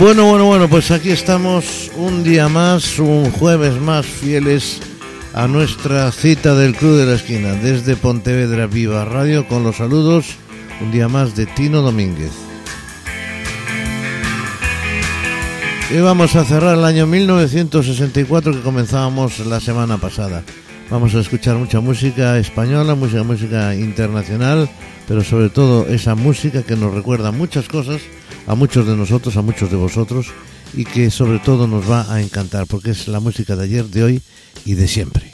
Bueno, bueno, bueno, pues aquí estamos un día más, un jueves más fieles a nuestra cita del Club de la Esquina desde Pontevedra Viva Radio con los saludos un día más de Tino Domínguez. Y vamos a cerrar el año 1964 que comenzábamos la semana pasada. Vamos a escuchar mucha música española, mucha música internacional, pero sobre todo esa música que nos recuerda muchas cosas a muchos de nosotros, a muchos de vosotros y que sobre todo nos va a encantar porque es la música de ayer, de hoy y de siempre.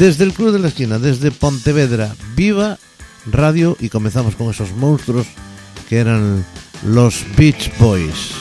Desde el Club de la Esquina, desde Pontevedra, viva radio y comenzamos con esos monstruos que eran los Beach Boys.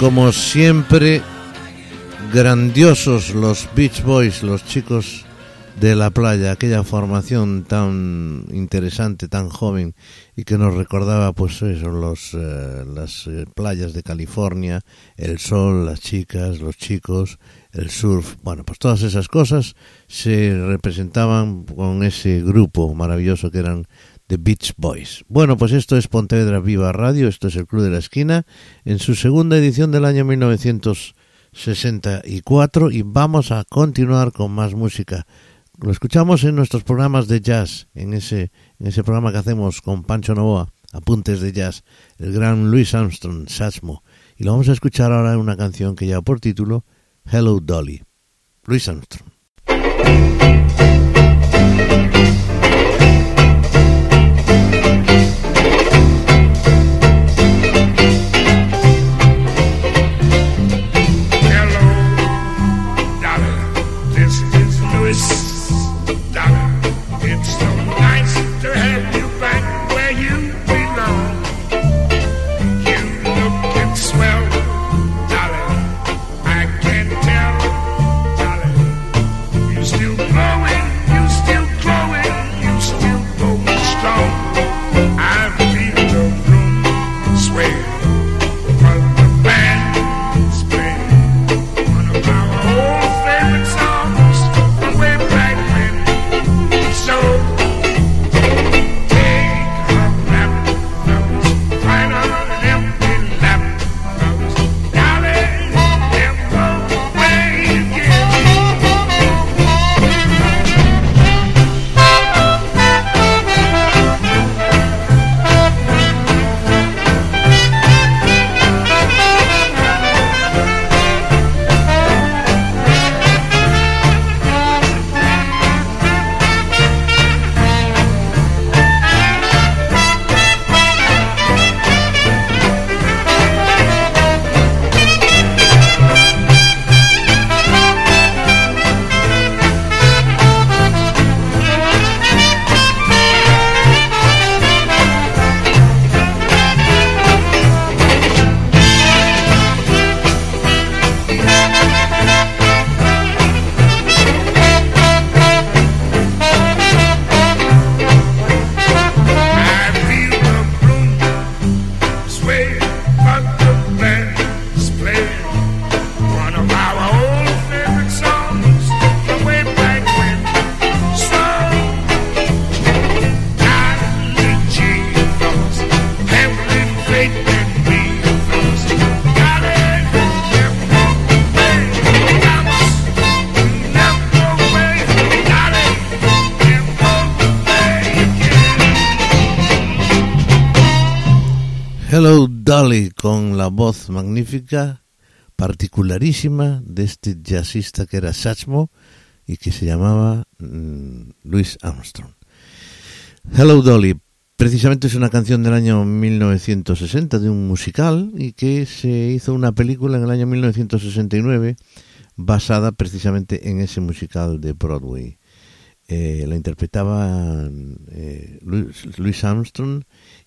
Como siempre, grandiosos los Beach Boys, los chicos de la playa, aquella formación tan interesante, tan joven y que nos recordaba pues eso, los, eh, las eh, playas de California, el sol, las chicas, los chicos, el surf, bueno, pues todas esas cosas se representaban con ese grupo maravilloso que eran The Beach Boys. Bueno, pues esto es Pontevedra Viva Radio, esto es el Club de la Esquina, en su segunda edición del año 1964 y vamos a continuar con más música. Lo escuchamos en nuestros programas de jazz, en ese, programa que hacemos con Pancho Novoa, Apuntes de Jazz, el gran Louis Armstrong, Sasmo. Y lo vamos a escuchar ahora en una canción que lleva por título Hello Dolly. Louis Armstrong. Hello Dolly con la voz magnífica, particularísima de este jazzista que era Satchmo y que se llamaba mm, Louis Armstrong. Hello Dolly, precisamente es una canción del año 1960 de un musical y que se hizo una película en el año 1969 basada precisamente en ese musical de Broadway. Eh, la interpretaba eh, Louis, Louis Armstrong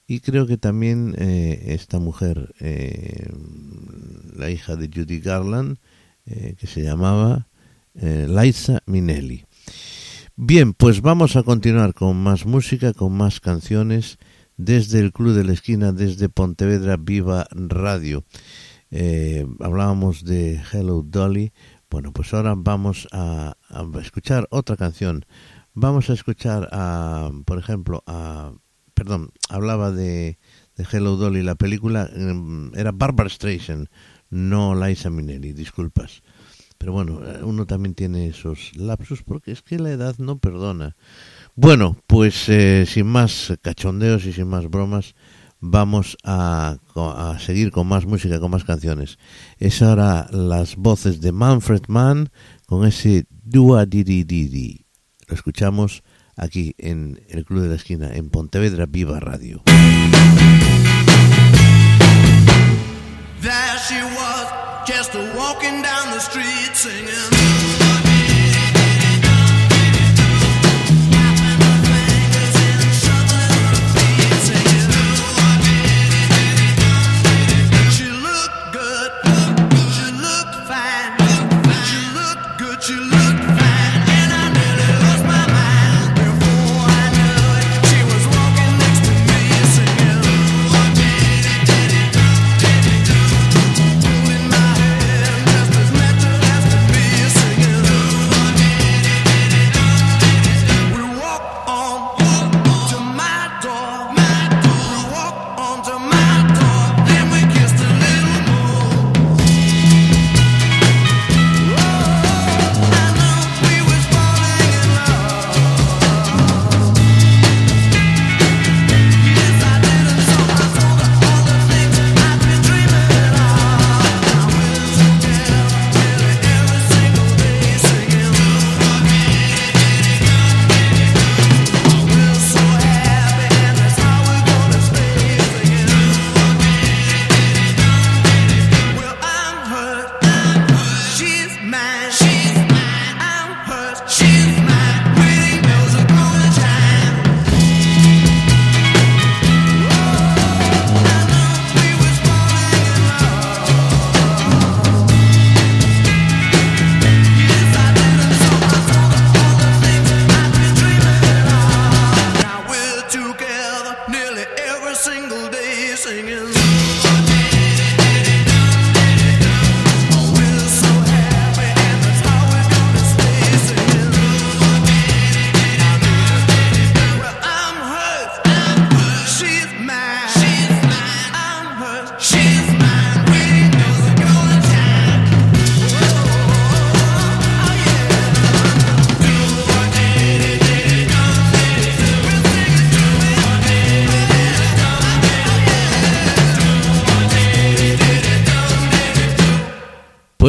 y creo que también eh, esta mujer, eh, la hija de Judy Garland, eh, que se llamaba eh, Liza Minnelli. Bien, pues vamos a continuar con más música, con más canciones desde el Club de la Esquina, desde Pontevedra Viva Radio. Eh, hablábamos de Hello Dolly. Bueno, pues ahora vamos a, a escuchar otra canción. Vamos a escuchar a, por ejemplo, a perdón, hablaba de, Hello Dolly, la película em, era Barbara Streisand, no Liza Minnelli, disculpas. Pero bueno, eh, uno también tiene esos lapsus porque es que la edad no perdona. Bueno, pues eh, sin más cachondeos y sin más bromas, vamos a, a seguir con más música, con más canciones. Es ahora las voces de Manfred Mann con ese Dua Didi Didi. Lo escuchamos aquí en el Club de la Esquina, en Pontevedra Viva Radio.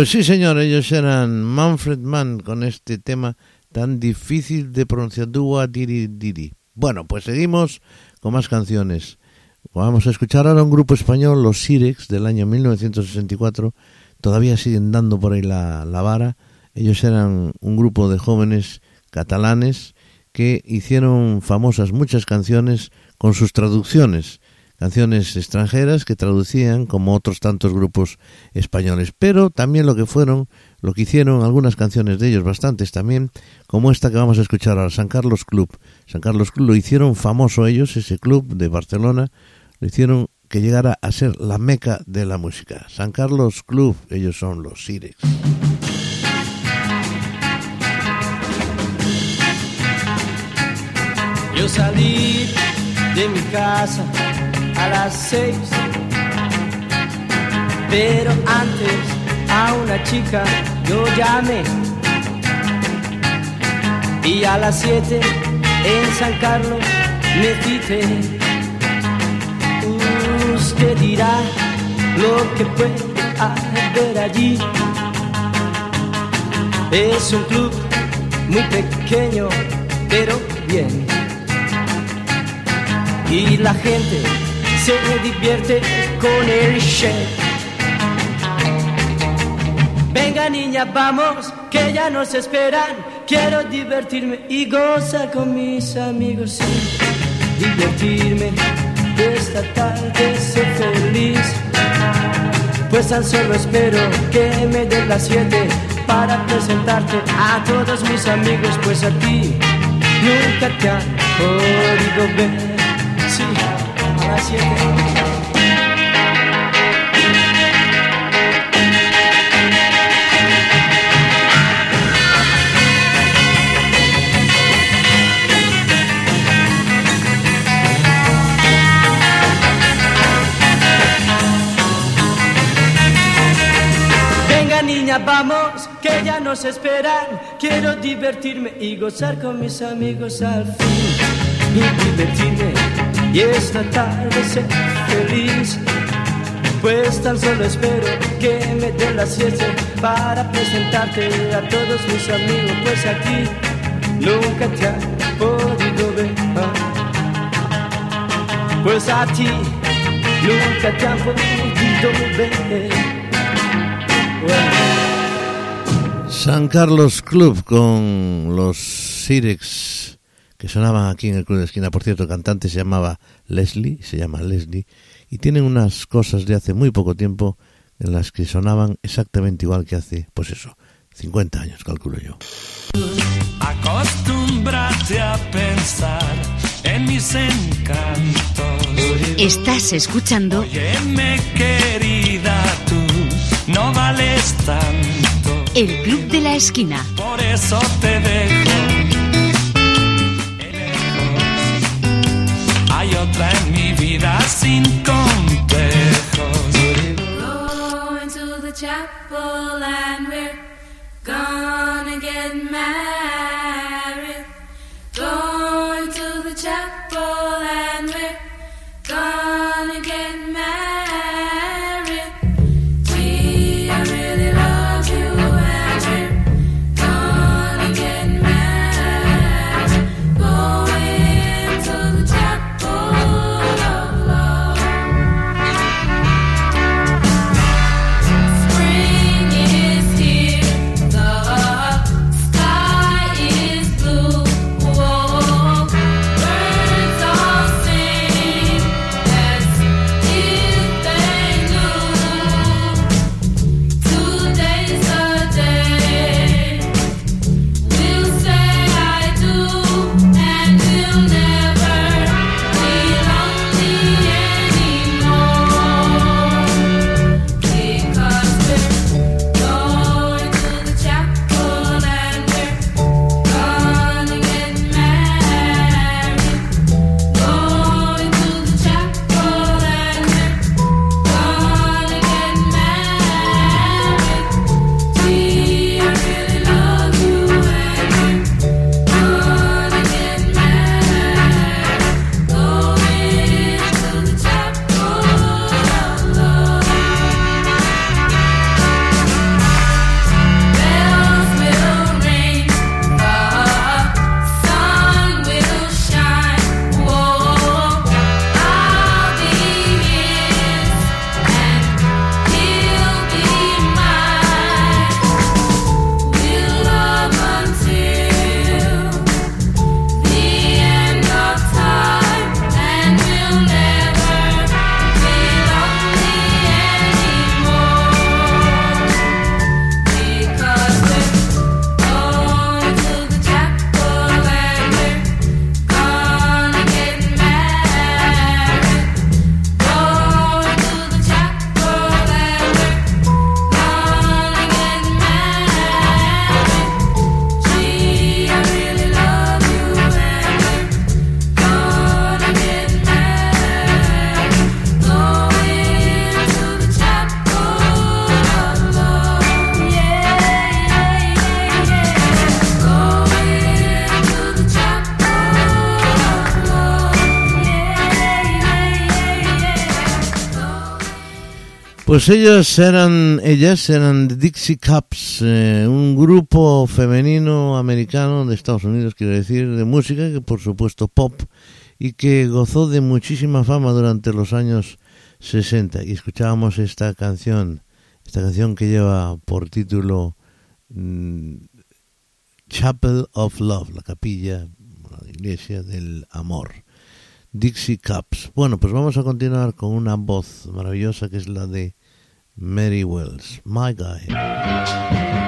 Pues sí, señor, ellos eran Manfred Mann con este tema tan difícil de pronunciar. Dua diri diri. Bueno, pues seguimos con más canciones. Vamos a escuchar ahora un grupo español, los Sirex, del año 1964. Todavía siguen dando por ahí la, la vara. Ellos eran un grupo de jóvenes catalanes que hicieron famosas muchas canciones con sus traducciones canciones extranjeras que traducían como otros tantos grupos españoles, pero también lo que fueron, lo que hicieron algunas canciones de ellos, bastantes también, como esta que vamos a escuchar ahora, San Carlos Club. San Carlos Club lo hicieron famoso ellos, ese club de Barcelona, lo hicieron que llegara a ser la meca de la música. San Carlos Club, ellos son los Sirex. Yo salí de mi casa a las seis, pero antes a una chica yo llamé y a las siete en San Carlos me cité. Usted te dirá lo que puede haber allí. Es un club muy pequeño, pero bien. Y la gente se divierte con el chef. Venga niña, vamos, que ya nos esperan. Quiero divertirme y gozar con mis amigos. Sí, divertirme esta tarde, ser feliz. Pues tan solo espero que me den las siete para presentarte a todos mis amigos. Pues a ti nunca te han podido ver. Sí, a las siete. Venga niña, vamos, que ya nos esperan. Quiero divertirme y gozar con mis amigos al fin. Y divertirme y esta tarde ser feliz. Pues tan solo espero que me den las siete para presentarte a todos mis amigos. Pues aquí nunca te han podido ver. Pues a ti nunca te han podido ver. San Carlos Club con los Sirex que sonaban aquí en el Club de Esquina. Por cierto, el cantante se llamaba Leslie, se llama Leslie, y tienen unas cosas de hace muy poco tiempo en las que sonaban exactamente igual que hace, pues eso, 50 años, calculo yo. Acostúmbrate a pensar en mis encantos. Estás escuchando Óyeme, querida, tú no vales tanto. El Club de la Esquina. Por eso te dejo. Hay otra en mi vida sin Pues ellos eran, ellas eran Dixie Cups, eh, un grupo femenino americano de Estados Unidos, quiero decir, de música, que por supuesto pop, y que gozó de muchísima fama durante los años 60. Y escuchábamos esta canción, esta canción que lleva por título mm, Chapel of Love, la capilla, la iglesia del amor. Dixie Cups. Bueno, pues vamos a continuar con una voz maravillosa que es la de Mary Wells, my guy.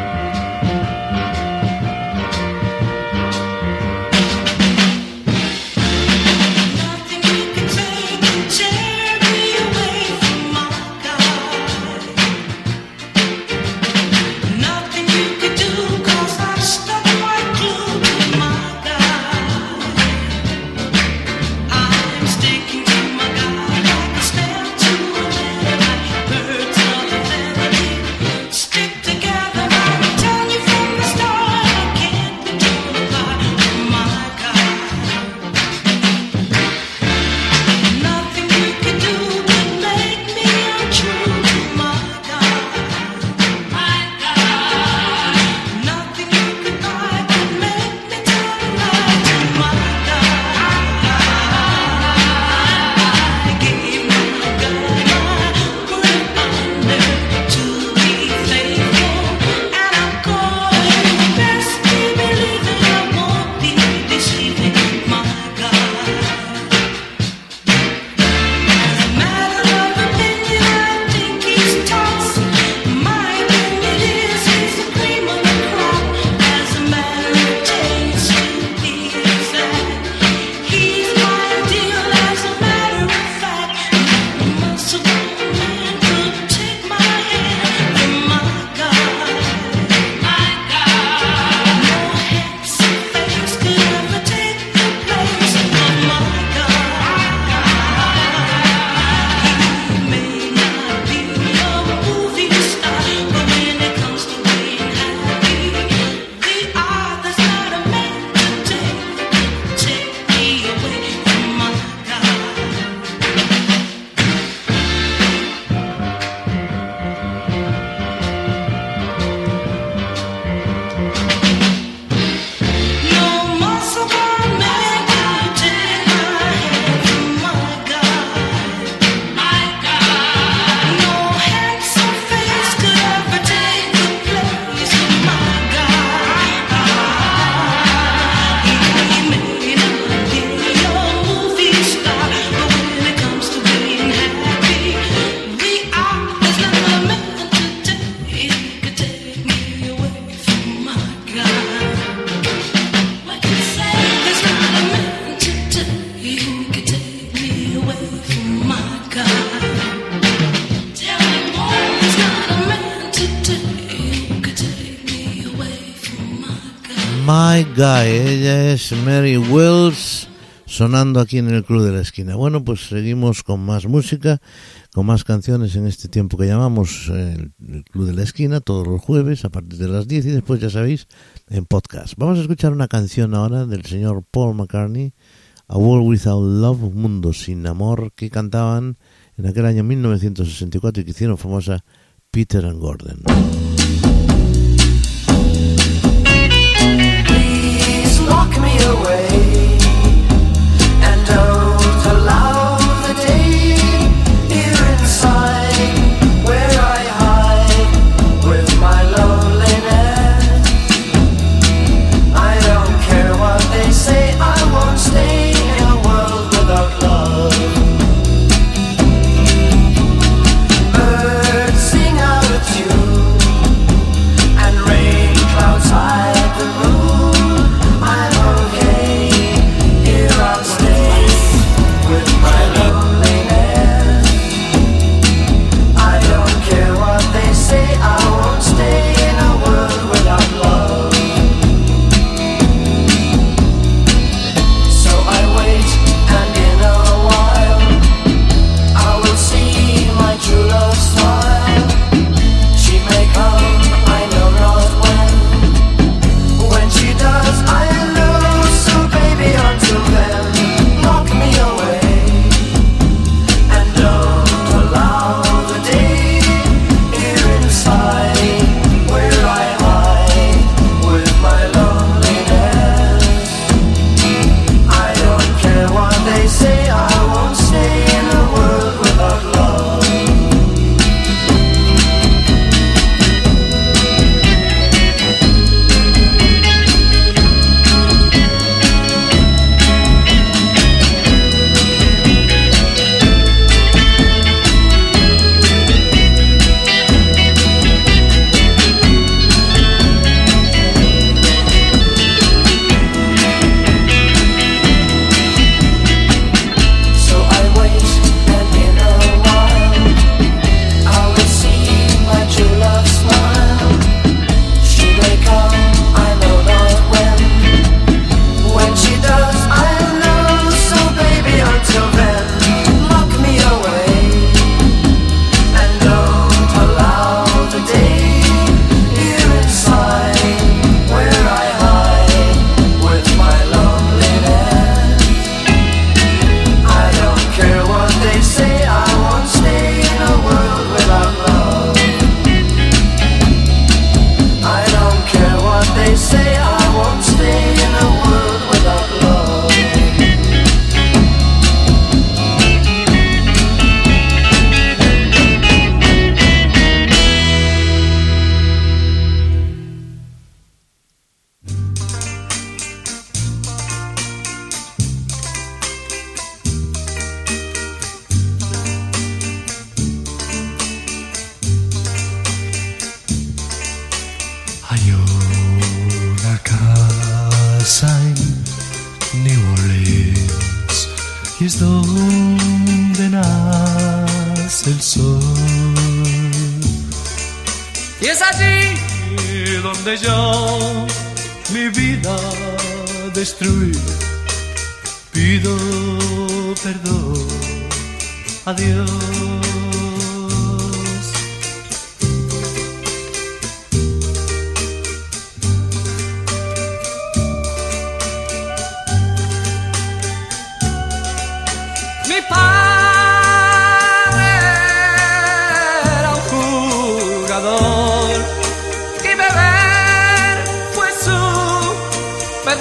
es Mary Wells sonando aquí en el Club de la Esquina. Bueno, pues seguimos con más música, con más canciones en este tiempo que llamamos eh, el Club de la Esquina, todos los jueves a partir de las 10 y después, ya sabéis, en podcast. Vamos a escuchar una canción ahora del señor Paul McCartney, A World Without Love, Mundo Sin Amor, que cantaban en aquel año 1964 y que hicieron famosa Peter and Gordon. lock me away. Es donde nace el sol. Y es allí donde yo mi vida destruí. Pido perdón a Dios.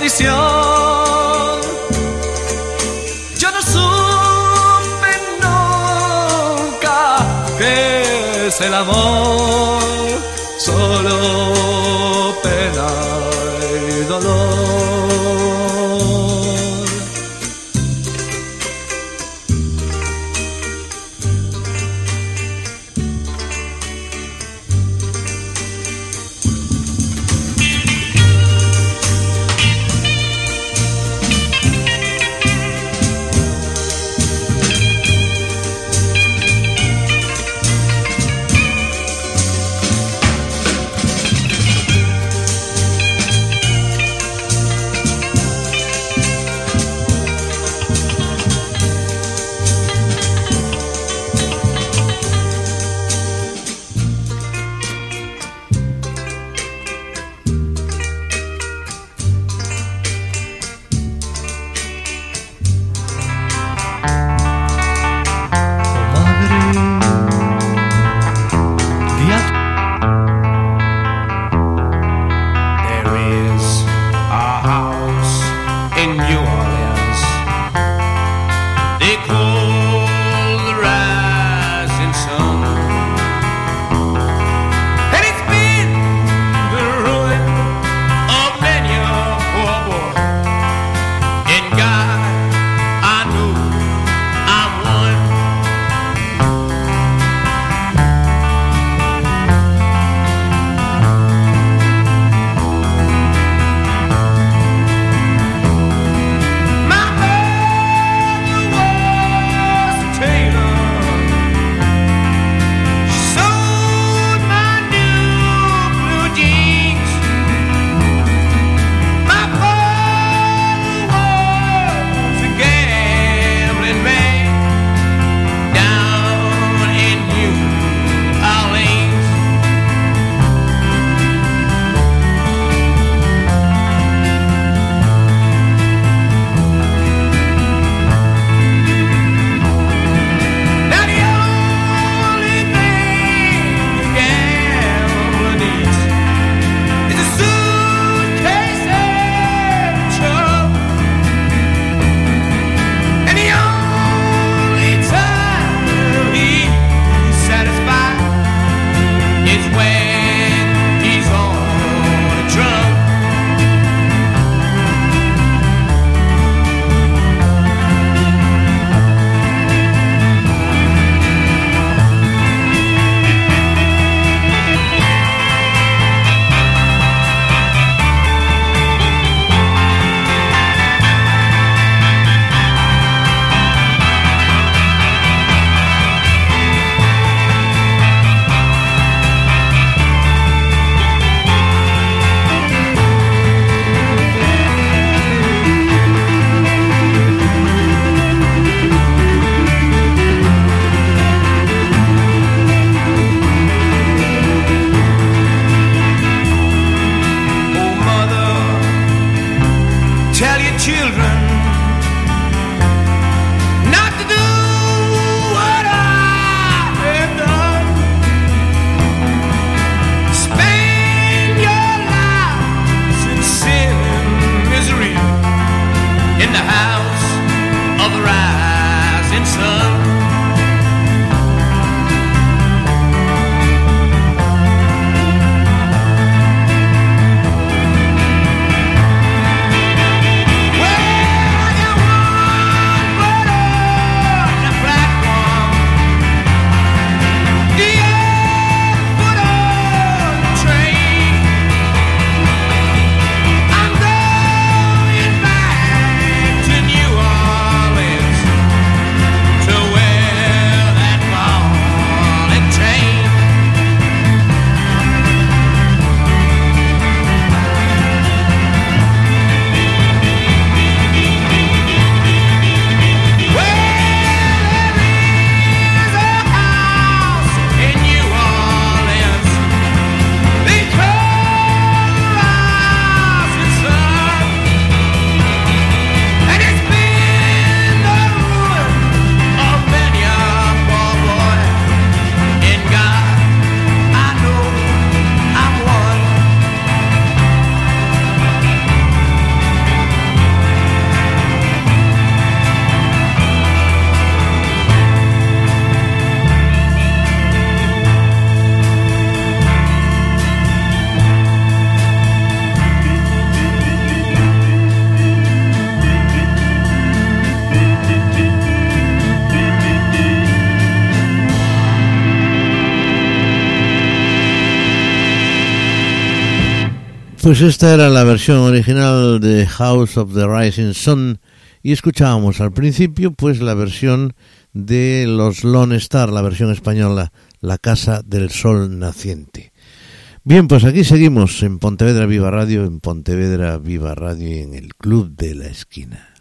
Yo no supe nunca que es el amor, Pues esta era la versión original de House of the Rising Sun y escuchábamos al principio pues la versión de los Lone Star, la versión española, La Casa del Sol Naciente. Bien, pues aquí seguimos en Pontevedra Viva Radio, en Pontevedra Viva Radio y en el Club de la Esquina.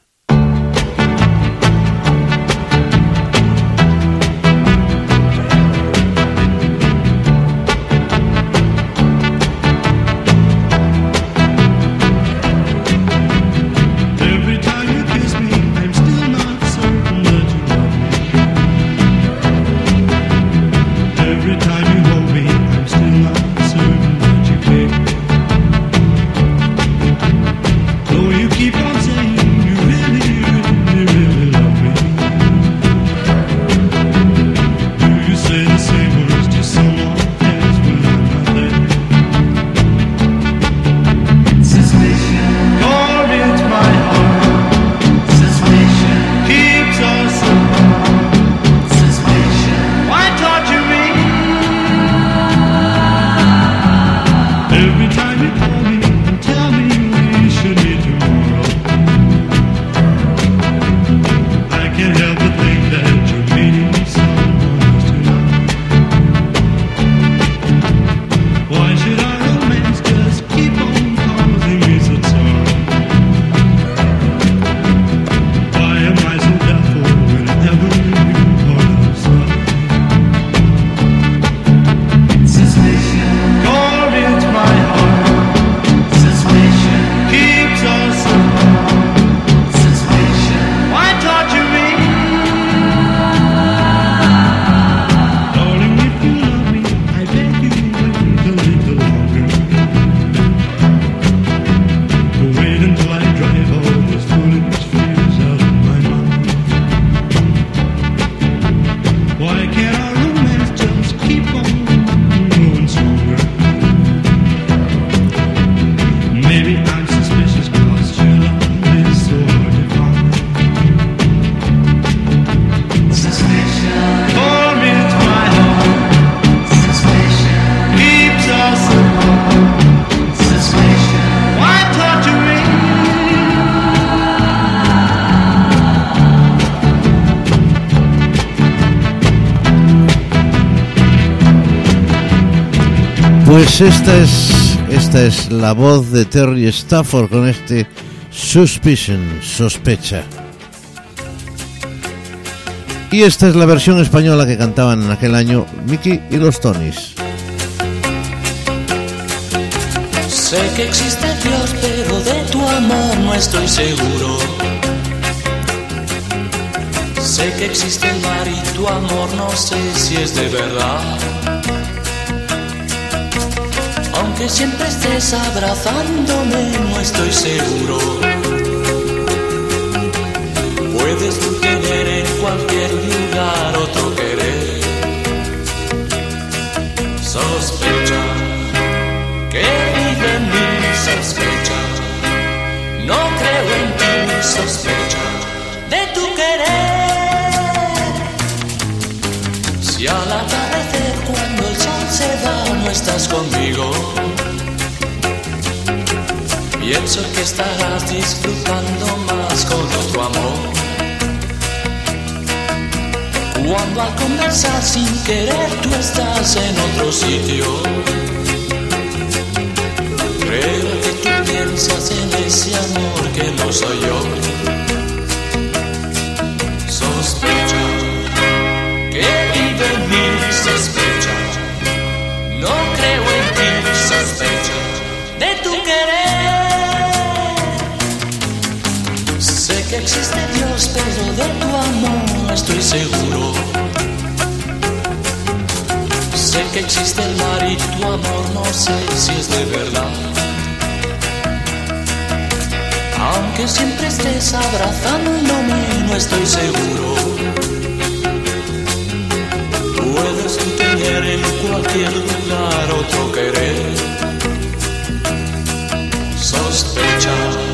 Pues esta es esta es la voz de Terry Stafford con este Suspicion, sospecha. Y esta es la versión española que cantaban en aquel año Mickey y los Tonys. Sé que existe Dios, pero de tu amor no estoy seguro. Sé que existe el mar y tu amor no sé si es de verdad. Aunque siempre estés abrazándome, no estoy seguro. Puedes tú tener en cualquier lugar otro querer. Sospecha que vive en mí sospecha. No creo en ti, sospecha de tu querer. Si al atardecer cuando el sol se va no estás conmigo, pienso que estarás disfrutando más con otro amor. Cuando al conversar sin querer tú estás en otro sitio. Creo que tú piensas en ese amor que no soy yo. Dios, pero de tu amor estoy seguro. Sé que existe el mar y tu amor no sé si es de verdad. Aunque siempre estés abrazándome, no estoy seguro. Puedes tener en cualquier lugar otro querer. Sospecha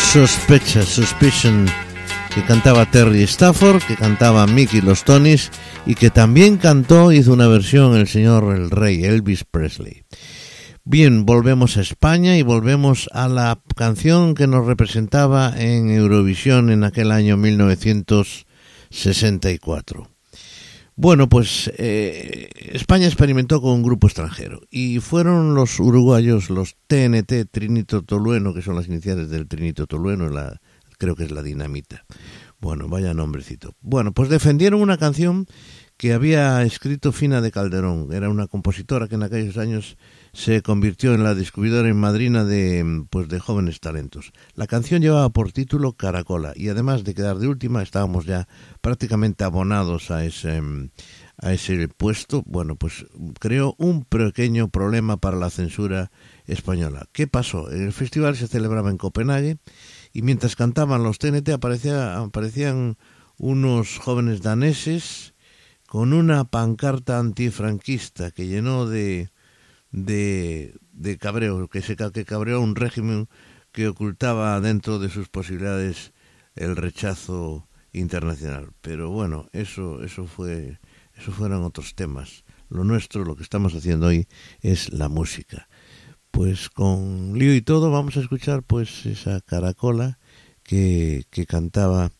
sospecha, suspicion, que cantaba Terry Stafford, que cantaba Mickey Los Tonys y que también cantó, hizo una versión el señor el rey Elvis Presley. Bien, volvemos a España y volvemos a la canción que nos representaba en Eurovisión en aquel año 1964. Bueno, pues eh, España experimentó con un grupo extranjero y fueron los uruguayos, los TNT Trinito Tolueno, que son las iniciales del Trinito Tolueno, la, creo que es la dinamita. Bueno, vaya nombrecito. Bueno, pues defendieron una canción que había escrito Fina de Calderón. Era una compositora que en aquellos años se convirtió en la descubridora y madrina de, pues, de jóvenes talentos. La canción llevaba por título Caracola y además de quedar de última estábamos ya prácticamente abonados a ese, a ese puesto. Bueno, pues creó un pequeño problema para la censura española. ¿Qué pasó? El festival se celebraba en Copenhague y mientras cantaban los TNT aparecía, aparecían unos jóvenes daneses con una pancarta antifranquista que llenó de, de, de cabreo, que se que cabreó un régimen que ocultaba dentro de sus posibilidades el rechazo internacional. Pero bueno, eso, eso fue, eso fueron otros temas. Lo nuestro, lo que estamos haciendo hoy, es la música. Pues con lío y todo vamos a escuchar pues esa caracola que, que cantaba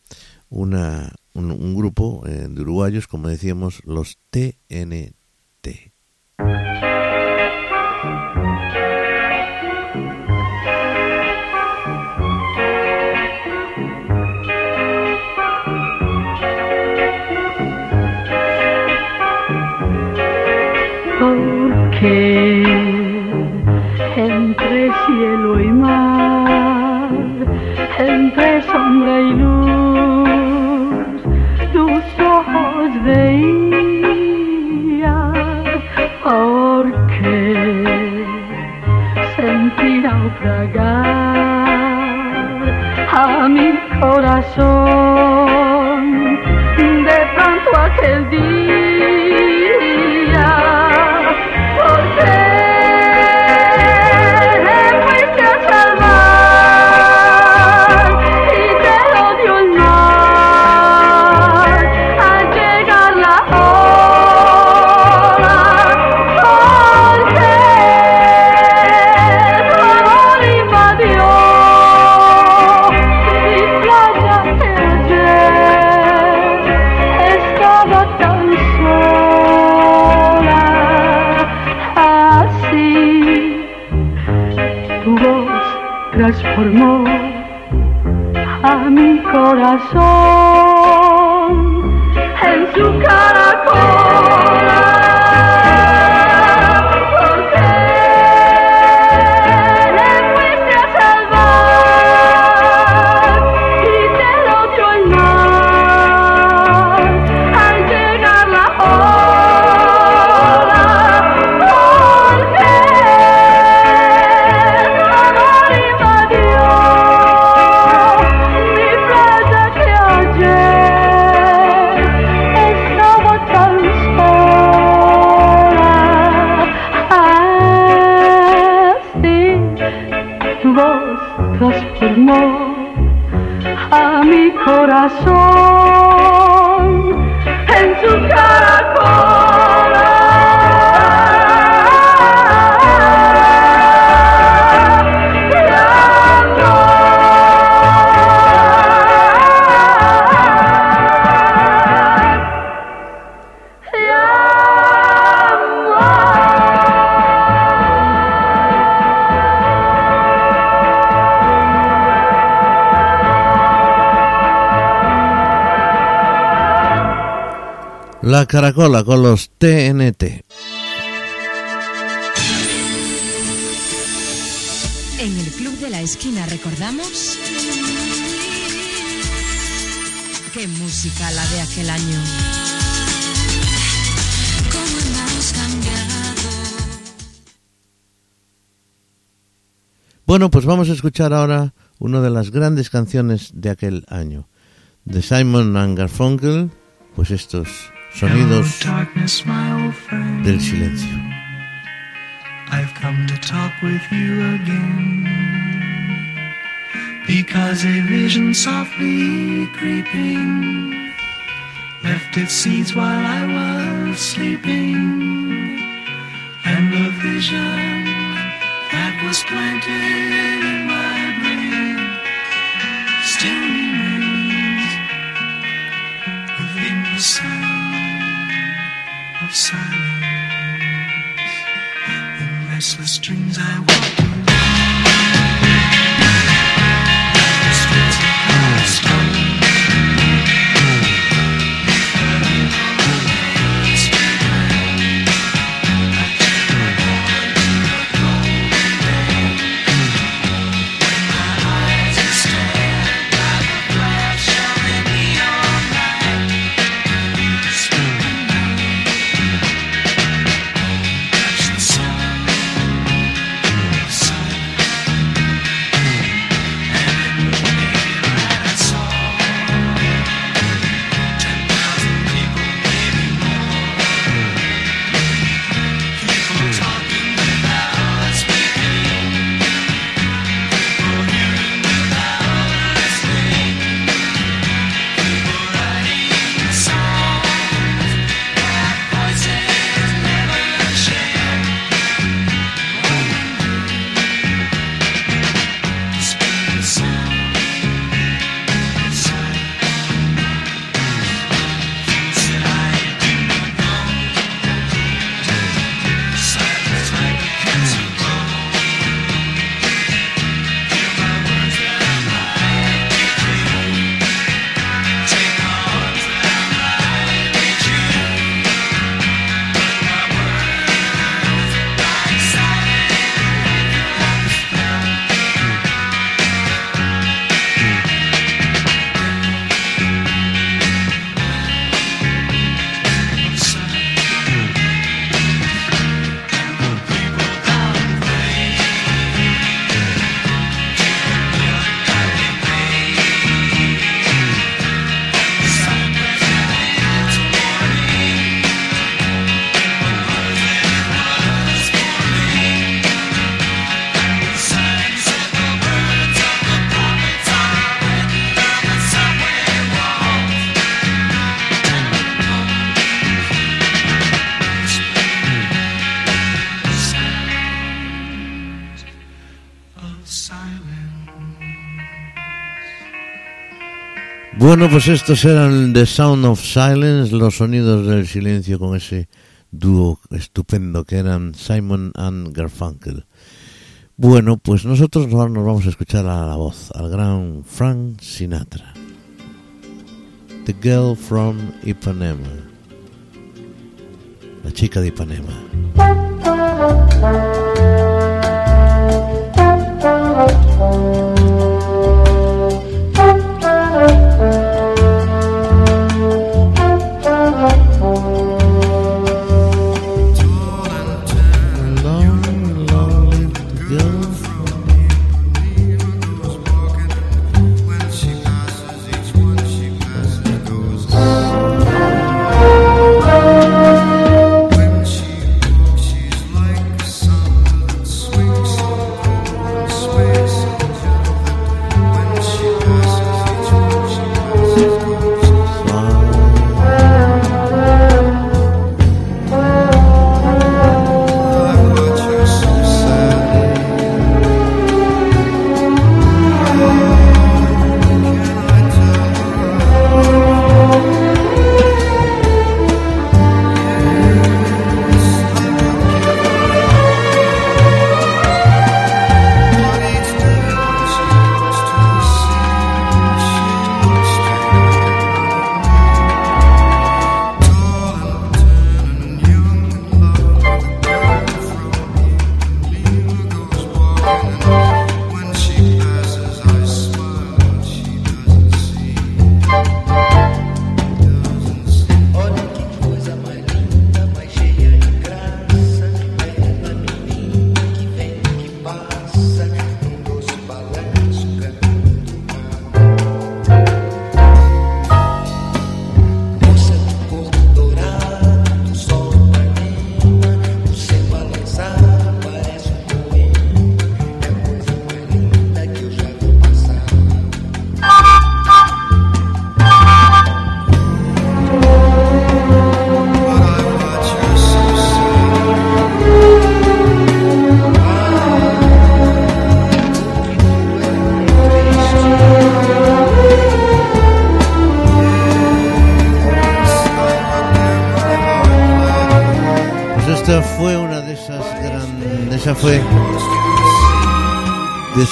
una, un, un grupo eh, de uruguayos, como decíamos, los TNT. Cielo y mar, entre sombra y luz, tus ojos veía, porque sentí naufragar a mi corazón de pronto aquel día. La caracola con los TNT. En el Club de la Esquina recordamos... ¡Qué música la de aquel año! ¿Cómo hemos cambiado? Bueno, pues vamos a escuchar ahora una de las grandes canciones de aquel año. De Simon and Garfunkel, pues estos sonidos Hello, darkness, my old friend. del silencio. I've come to talk with you again. Because a vision softly creeping left its seeds while I was sleeping. And the vision that was planted Bueno, pues estos eran The Sound of Silence, los sonidos del silencio con ese dúo estupendo que eran Simon and Garfunkel. Bueno, pues nosotros ahora nos vamos a escuchar a la voz, al gran Frank Sinatra. The Girl from Ipanema. La chica de Ipanema. Thank you.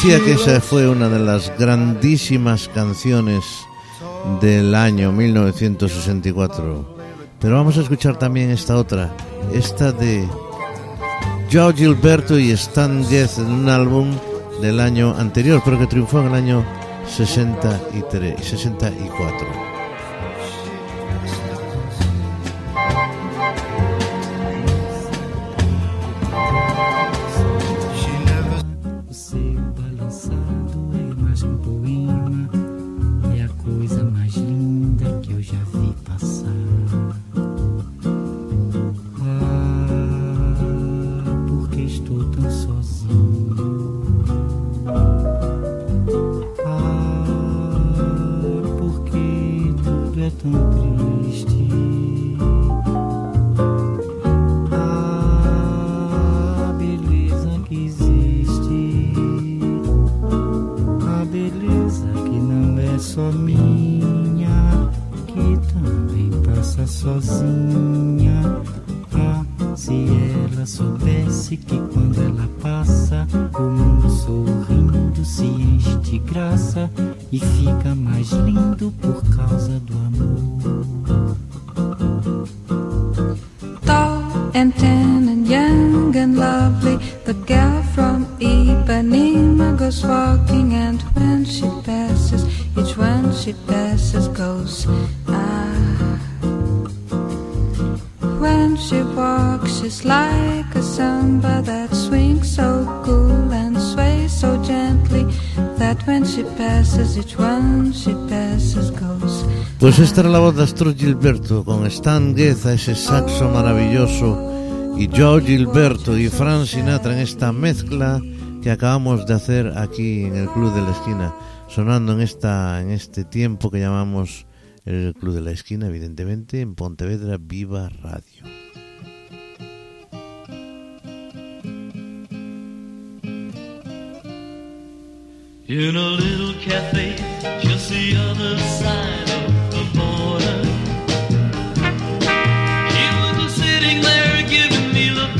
decía que esa fue una de las grandísimas canciones del año 1964. Pero vamos a escuchar también esta otra, esta de Joao Gilberto y Stan Getz en un álbum del año anterior, pero que triunfó en el año 63, 64. goes walking, and when she passes, each one she passes goes ah. When she walks, she's like a samba that swings so cool and sways so gently that when she passes, each one she passes goes. Pues esta era la voz de Astro Gilberto con Stan Gueza, ese saxo maravilloso. y Joe Gilberto y Frank Sinatra en esta mezcla que acabamos de hacer aquí en el Club de la Esquina, sonando en, esta, en este tiempo que llamamos el Club de la Esquina, evidentemente, en Pontevedra Viva Radio. In a little cafe, just giving me the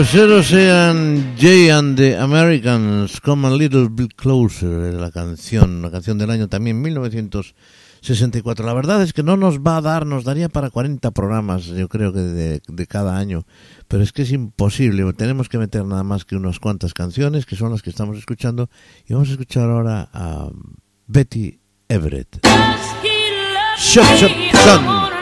Buceros eran Jay and the Americans, Come a Little Bit Closer, eh, la canción, la canción del año también 1964. La verdad es que no nos va a dar, nos daría para 40 programas, yo creo que de, de cada año, pero es que es imposible, tenemos que meter nada más que unas cuantas canciones, que son las que estamos escuchando, y vamos a escuchar ahora a Betty Everett. Shop, shop, son.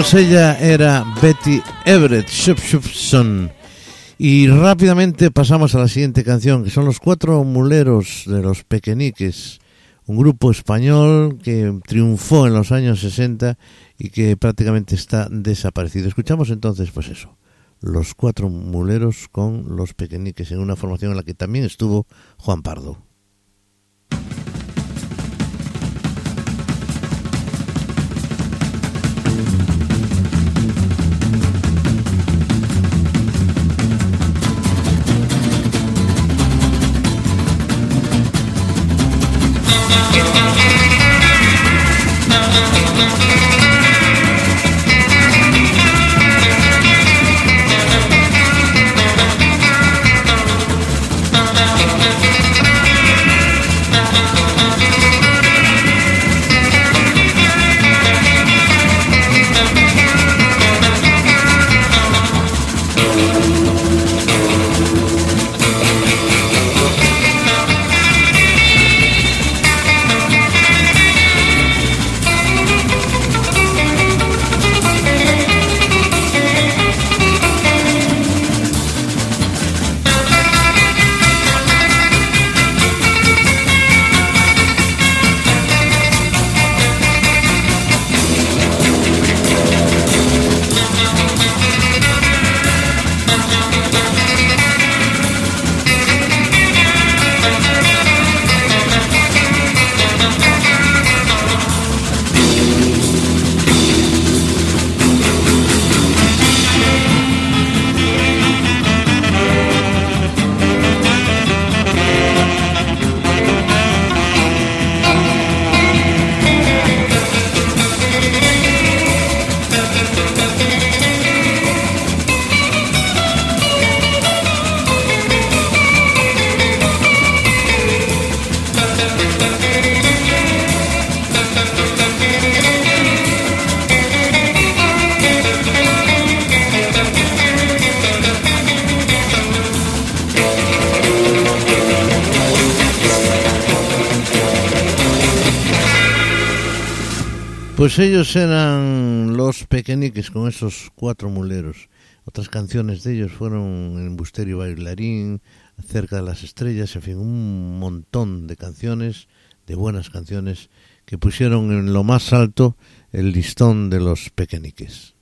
Pues ella era Betty Everett Shupshupson. Y rápidamente pasamos a la siguiente canción, que son los cuatro muleros de los pequeñiques, un grupo español que triunfó en los años 60 y que prácticamente está desaparecido. Escuchamos entonces, pues eso, los cuatro muleros con los pequeñiques, en una formación en la que también estuvo Juan Pardo. ellos eran Los Pequeñiques con esos cuatro muleros. Otras canciones de ellos fueron El Busterio Bailarín, Cerca de las Estrellas, en fin, un montón de canciones, de buenas canciones, que pusieron en lo más alto el listón de Los Pequeñiques.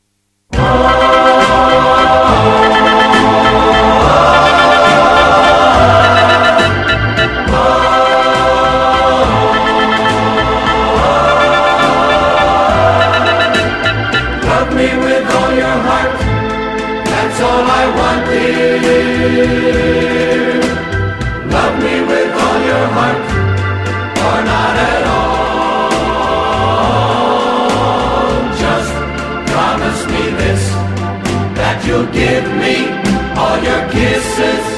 voices.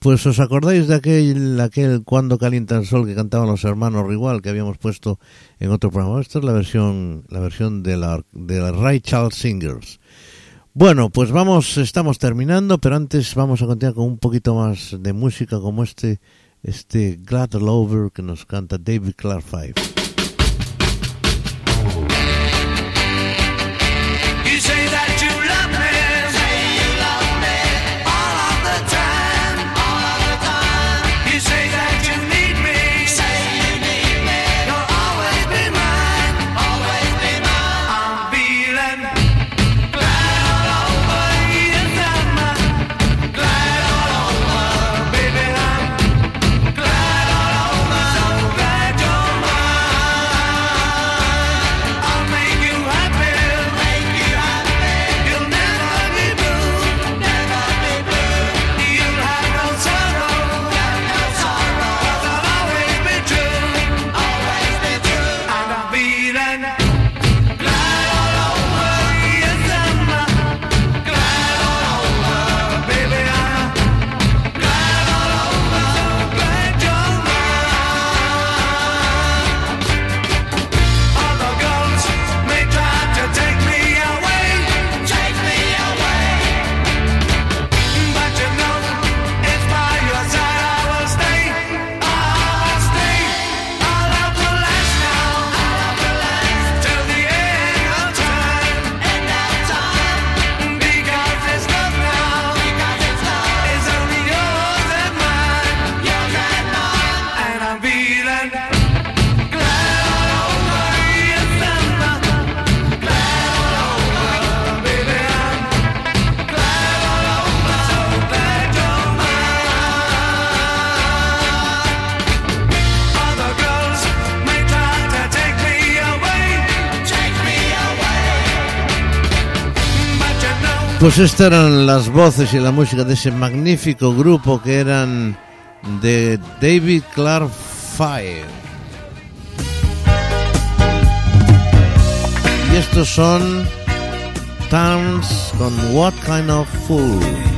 Pues os acordáis de aquel, aquel Cuando calienta el sol que cantaban los hermanos Rival que habíamos puesto en otro programa. Esta es la versión, la versión de la, de Ray Charles Singers. Bueno, pues vamos, estamos terminando, pero antes vamos a continuar con un poquito más de música como este, este Glad Lover que nos canta David Clark Five. Pues estas eran las voces y la música de ese magnífico grupo que eran de David Clark Fire. Y estos son Towns con What Kind of Fool.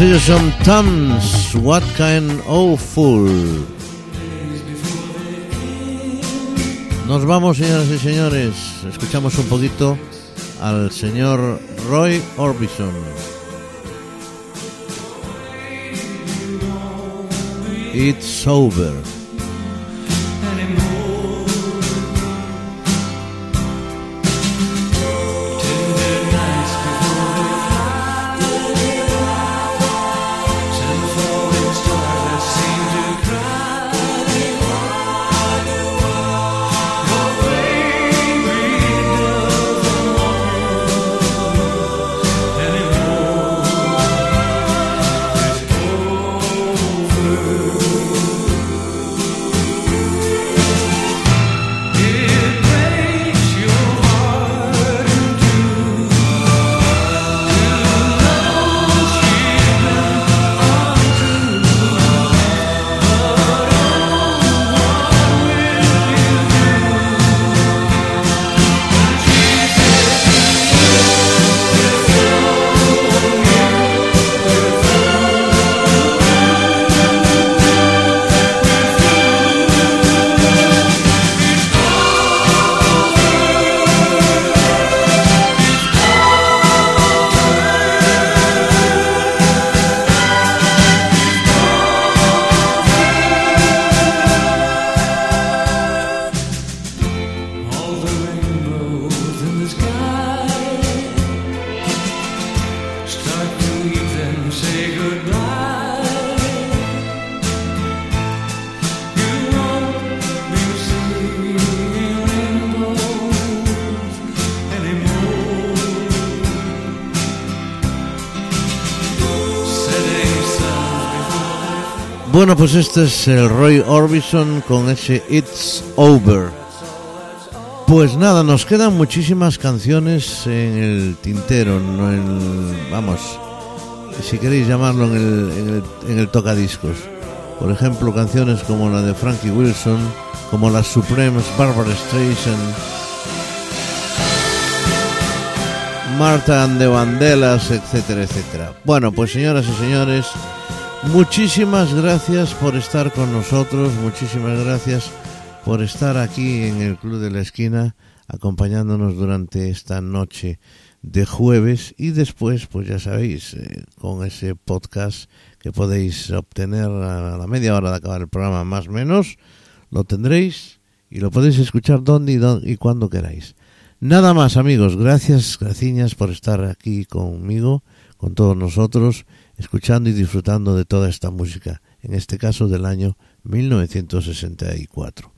Ellos son Tums, What Kind of Fool. Nos vamos, señoras y señores. Escuchamos un poquito al señor Roy Orbison. It's over. Bueno, pues este es el Roy Orbison con ese It's Over. Pues nada, nos quedan muchísimas canciones en el tintero, no en, vamos, si queréis llamarlo en el, en el, tocadiscos. Por ejemplo, canciones como la de Frankie Wilson, como las Supremes, Barbara Streisand, Marta and the Vandellas, etcétera, etcétera. Bueno, pues señoras y señores, muchísimas gracias por estar con nosotros, muchísimas gracias por estar aquí en el Club de la Esquina, acompañándonos durante esta noche de jueves y después, pues ya sabéis, eh, con ese podcast que podéis obtener a la media hora de acabar el programa más o menos, lo tendréis y lo podéis escuchar donde y, don- y cuando queráis. Nada más amigos, gracias, graciñas por estar aquí conmigo, con todos nosotros, escuchando y disfrutando de toda esta música, en este caso del año 1964.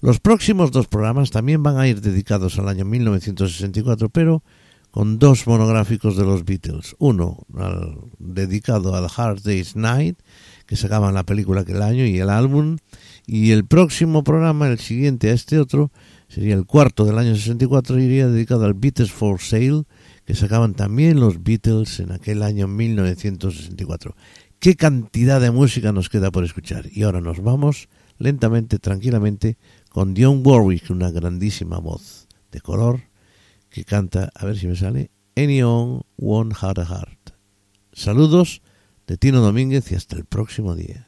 Los próximos dos programas también van a ir dedicados al año 1964, pero con dos monográficos de los Beatles. Uno al- dedicado al Hard Day's Night, que sacaban la película aquel año y el álbum. Y el próximo programa, el siguiente a este otro, sería el cuarto del año 64, iría dedicado al Beatles for Sale, que sacaban también los Beatles en aquel año 1964. ¿Qué cantidad de música nos queda por escuchar? Y ahora nos vamos lentamente, tranquilamente, con Dionne Warwick, una grandísima voz de color que canta, a ver si me sale, Anyone One Had a Heart. Saludos de Tino Domínguez y hasta el próximo día.